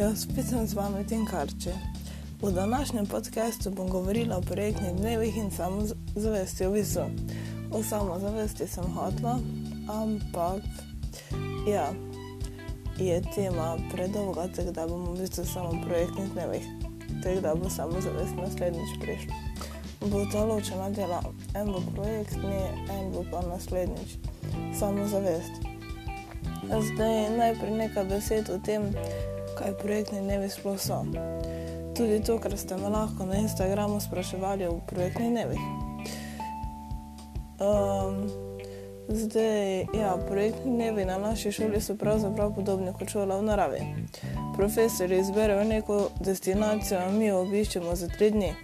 Ja, spet sem z vami Tinkarči. V današnjem podkastu bom govorila o projektnih dnevih in samozavesti v visu. O samozavesti sem hotla, ampak ja, je tema predolga, tako da bomo v bistvu samo o projektnih dnevih. Tako da bo samozavest naslednjič prišla. Bo to ločena dela, en bo projektni, en bo pa naslednjič samozavest. Zdaj najprej nekaj besed o tem, kaj projektni dnevi sploh so. Tudi to, kar ste me lahko na Instagramu spraševali o projektnih dnevih. Um, zdaj, ja, projektni dnevi na naši šoli so pravzaprav podobni kot šola v naravi. Profesori izberejo neko destinacijo, mi jo obiščemo za tri dni.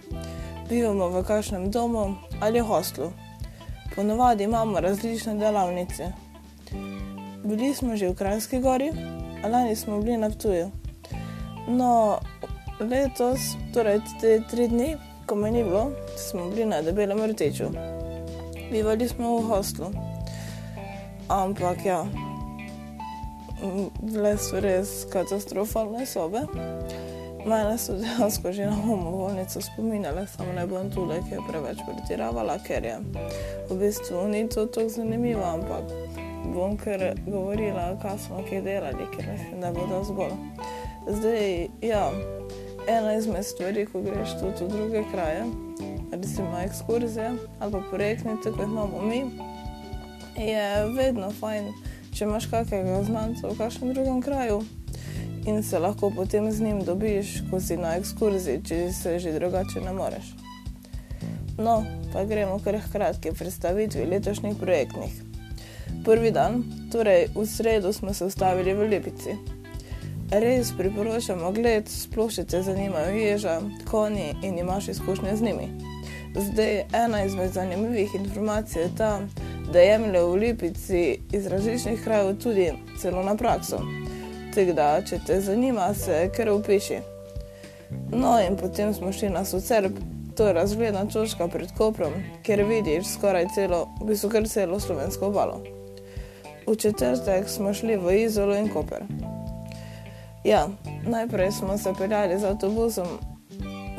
Bivamo v kakšnem domu ali hostlu. Ponovadi imamo različne delavnice. Bili smo že v Krajski gori, a lani smo bili na Ptuju. No, letos, torej te tri dni, ko me ni bilo, smo bili na debelem rteču. Bivali smo v hostlu. Ampak ja, bile so res katastrofalne sobe. Mene so dejansko že na homovolnico spominjale, samo ne bom tule, ki je preveč pretiravala, ker je v bistvu ni to tako zanimivo, ampak bom kar govorila, kaj smo kje delali, ker mislim, da bo to zgolj. Zdaj, ja, ena izmed stvari, ko greš tudi v druge kraje, recimo ekskurzije ali pa projektne, tako imamo mi, je vedno fajn, če imaš kakega znanca v kakšnem drugem kraju in se lahko potem z njim dobiš, ko si na ekskurziji, če se že drugače ne moreš. No, pa gremo kar hkratki predstavitvi letošnjih projektnih. Prvi dan, torej v sredo, smo se ustavili v Lipici. Res priporočam ogled, sploh če te zanimajo ježa, konji in imaš izkušnje z njimi. Zdaj, ena izmed zanimivih informacij je ta, da jemljajo v Lipici iz različnih krajev tudi celo na prakso. Tako da, če te zanima, se kar upiši. No, in potem smo šli na Socerb, to je razgledna točka pred Koprom, kjer vidiš skoraj celo, v bistvu kar celo slovensko obalo. V četrtek smo šli v Izolo in Koper. Ja, najprej smo se peljali z avtobusom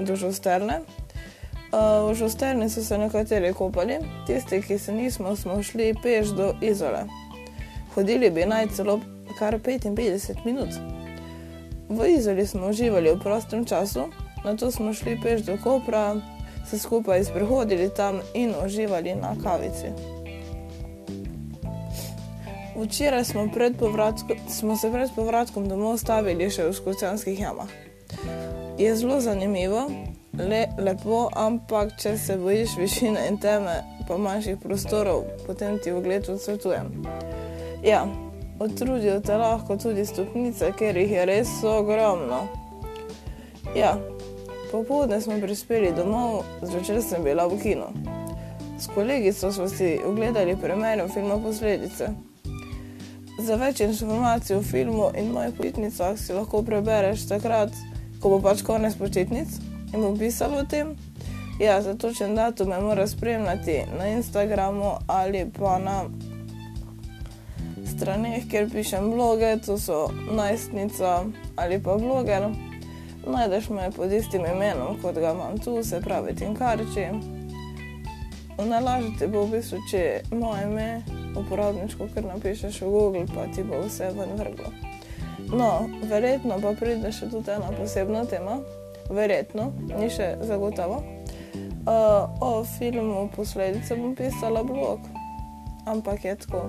do Žusterne. Uh, v Žusterni so se nekateri kopali, tisti, ki se nismo, smo šli peš do Izole. Hodili bi naj celo kar 55 minut. V Izoli smo uživali v prostem času, na to smo šli peš do Kopra, se skupaj sprehodili tam in uživali na kavici. Včeraj smo, smo se pred povratkom domov stavili še v Škocjanskih jamah. Je zelo zanimivo, le, lepo, ampak če se bojiš višine in teme, pa manjših prostorov, potem ti v gledu odsvetujem. Ja, odtrudijo te lahko tudi stopnice, ker jih je res ogromno. Ja, popoldne smo prispeli domov, zvečer sem bila v kinu. S kolegico smo si ogledali premjero filma Posledice. Za več informacij o filmu in mojih počitnicah si lahko prebereš takrat, ko bo pač konec počitnic in bo pisalo o tem. Ja, za točen datum me mora spremljati na Instagramu ali pa na straneh, kjer pišem bloge, to so najstnica ali pa bloger. Najdeš me pod istim imenom, kot ga imam tu, se pravi Tinkarči. Najlažje ti bo v bistvu, če moje ime uporabniško, ker napišeš v Google, pa ti bo vse ven vrglo. No, verjetno pa pride še tudi ena posebna tema, verjetno, ni še zagotovo. Uh, o filmu Posledice bom pisala blog, ampak je tako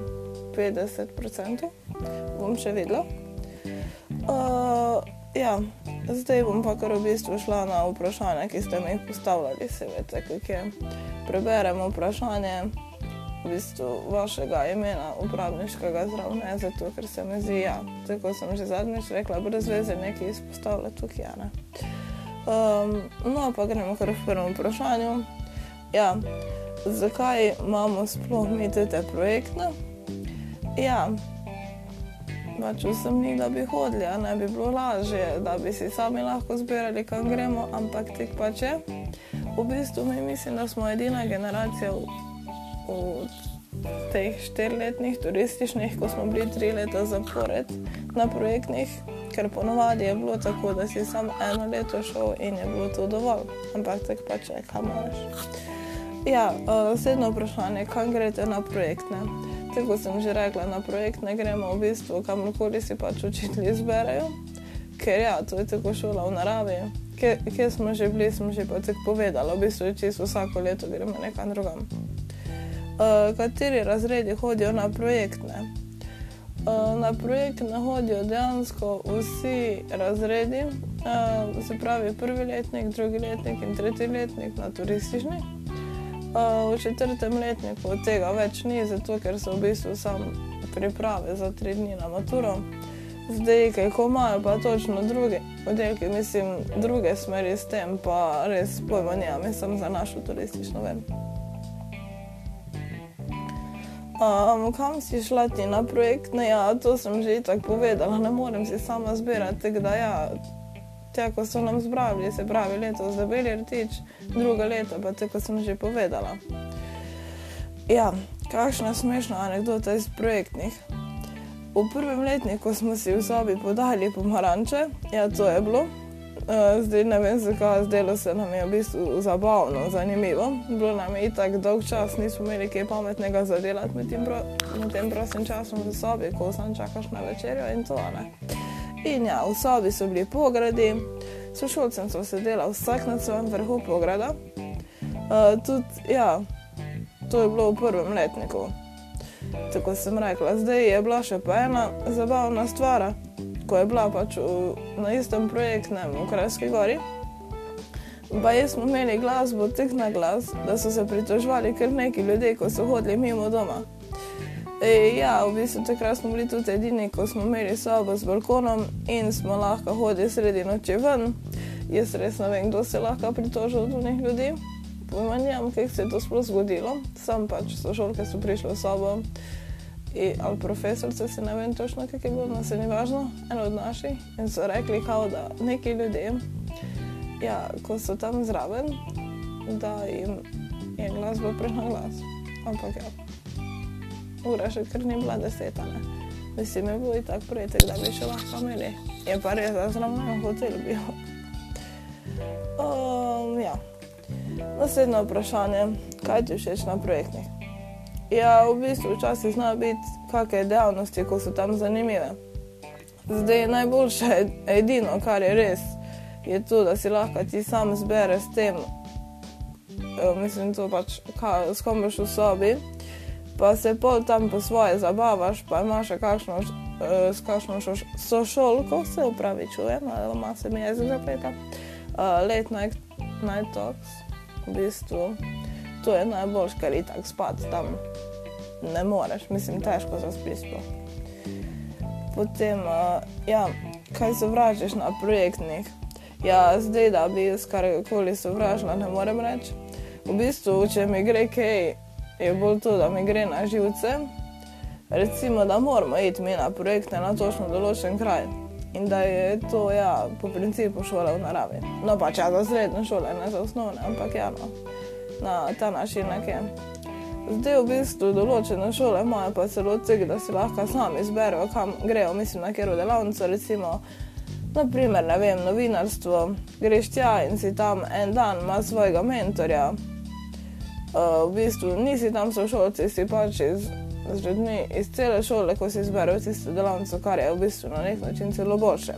50%, bom še videla. Uh, ja, zdaj bom pa kar v bistvu šla na vprašanje, ki ste mi jih postavljali, se veste, kako je. Preberemo vprašanje v bistvu vašega imena, uporabniškega zraven, ne zato, ker se mi zdi, ja, tako sem že zadnjič rekla, brez veze nekaj izpostavlja tukaj. Ja, um, no, pa gremo kar v prvem vprašanju. Ja, zakaj imamo sploh mi te projekte? Ja, pač sem ni, da bi hodili, a ne bi bilo lažje, da bi si sami lahko zbirali, kam gremo, ampak tek pač je. V bistvu mi mislim, da smo edina generacija v teh štirletnih turističnih, ko smo bili tri leta zapored na projektnih, ker ponovadi je bilo tako, da si samo eno leto šel in je bilo to dovolj, ampak tako pač je, kam moraš. Ja, naslednje vprašanje, kam greste na projektne? Tako sem že rekla, na projektne gremo v bistvu kamorkoli si pač učitelji izberejo, ker ja, to je tako šola v naravi. Kje smo že bili, smo že pa tako povedali, v bistvu čisto vsako leto gremo nekam drugam. Uh, kateri razredi hodijo na projektne? Uh, na projektne hodijo dejansko vsi razredi, uh, se pravi prvi letnik, drugi letnik in tretji letnik na turistični. Uh, v četrtem letniku tega več ni, zato ker so v bistvu samo priprave za tri dni na maturo. Zdaj, kaj imajo, pa točno druge oddelke, mislim, druge smeri s tem, pa res pojma nimam, mislim za našo turistično ven. Um, kam si šla ti na projekt? Ne, ja, to sem že tako povedala, ne morem si sama zbirati, da ja, te, ko so nam zbrali, se pravi leto za beli rtič, druga leta pa te, ko sem že povedala. Ja, kakšna smešna anekdota iz projektnih. V prvem letniku smo si v sobi podali pomaranče, ja, to je bilo. Uh, zdaj ne vem, zakaj, zdelo se nam je v bistvu zabavno, zanimivo. Bilo nam je tako dolg čas, nismo imeli kaj pametnega za delati med tem, pro, med tem prostim časom v sobi, ko sam čakaš na večerjo in to ne. In ja, v sobi so bili pogradi, sošolcem so sedela vsak na svojem vrhu pograda. Uh, tudi, ja, to je bilo v prvem letniku. Tako sem rekla, zdaj je bila še pa ena zabavna stvar, ko je bila pač v, na istem projektu v Krajski gori. Pa smo imeli glasbo tako na glas, da so se pritoževali kar neki ljudje, ko so hodili mimo doma. E, ja, v bistvu takrat smo bili tudi edini, ko smo imeli sobo z balkonom in smo lahko hodili sredi noči ven. Jaz res ne vem, kdo se lahko pritožil od njih ljudi pojma nimam, kako se je to sploh zgodilo. Sam pač so šolke so prišle v sobo in, ali profesorice, se ne vem točno, kako je bilo, no se ni važno, eno od naših. In so rekli, kao, da neki ljudje, ja, ko so tam zraven, da jim je glasba prehna glas. Ampak ja, ura še kar ni bila deseta, ne. Mislim, je bilo i tak projektek, da bi še lahko imeli. Je pa res, da zraven hotel bil. Um, ja. Naslednje vprašanje, kaj ti všeč na projektih? Ja, v bistvu včasih zna biti kakšne dejavnosti, ko so tam zanimive. Zdaj najboljše, edino, kar je res, je to, da si lahko ti sam zbereš s tem, e, mislim, to pač, s kom boš v sobi, pa se pol tam po svoje zabavaš, pa imaš kakšno, e, s kakšno sošolko, se upravičujem, ali ima se mi jezik zapleta, uh, late night, night talks v bistvu to je najboljš, ker je tako spad tam. Ne moreš, mislim, težko za spismo. Potem, uh, ja, kaj sovražiš na projektnih? Ja, zdaj, da bi jaz karkoli sovražila, ne morem reči. V bistvu, če mi gre kaj, je bolj to, da mi gre na živce. Recimo, da moramo iti mi na projekte na točno določen kraj in da je to ja, po principu šola v naravi. No, pač ja, za srednje šole, ne za osnovne, ampak ja, no, na ta način nekje. Zdaj v bistvu določene šole imajo pa celo cig, da si lahko sami izberejo, kam grejo, mislim, na kjer v delavnico, recimo, naprimer, ne vem, novinarstvo, greš tja in si tam en dan, ima svojega mentorja. Uh, v bistvu nisi tam sošolci, si pač iz z ljudmi iz cele šole, ko si izberejo tisto delavnico, kar je v bistvu na nek način celo boljše.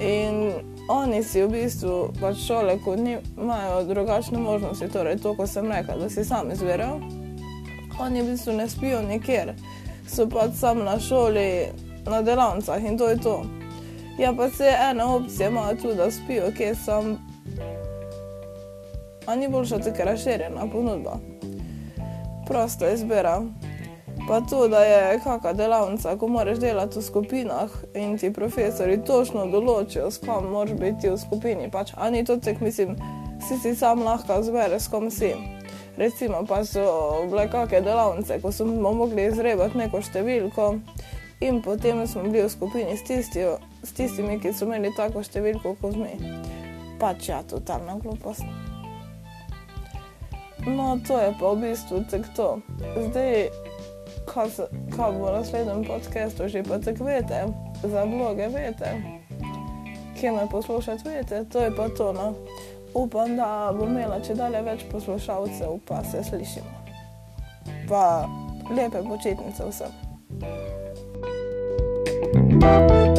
In oni si v bistvu pač šole, ko imajo drugačne možnosti, torej to, ko sem rekla, da si sami izberejo, oni v bistvu ne spijo nikjer, so pač sam na šoli, na delavnicah in to je to. Ja, pa se ena opcija ima tudi, da spijo, kje sem. A ni boljša tako razširjena ponudba. Prosta izbira. Pa to, da je kakšna delavnica, ko moraš delati v skupinah in ti profesori točno določijo, s kom moraš biti v skupini. Pač, a ni to tek, mislim, si si sam lahko zbereš, s kom si. Recimo pa so bile kakšne delavnice, ko smo mogli izrebati neko številko in potem smo bili v skupini s, tisti, s tistimi, ki so imeli tako številko kot mi. Pač ja, totalna glupost. No, to je pa v bistvu tek to. Zdaj, kaj, kaj bo naslednjem podkastu, že pa tako veste. za vloge, veste, kje me poslušate, veste, to je pa to. No. Upam, da bom imela če dalje več poslušalcev, pa se slišimo. Pa lepe počitnice vsem. thank you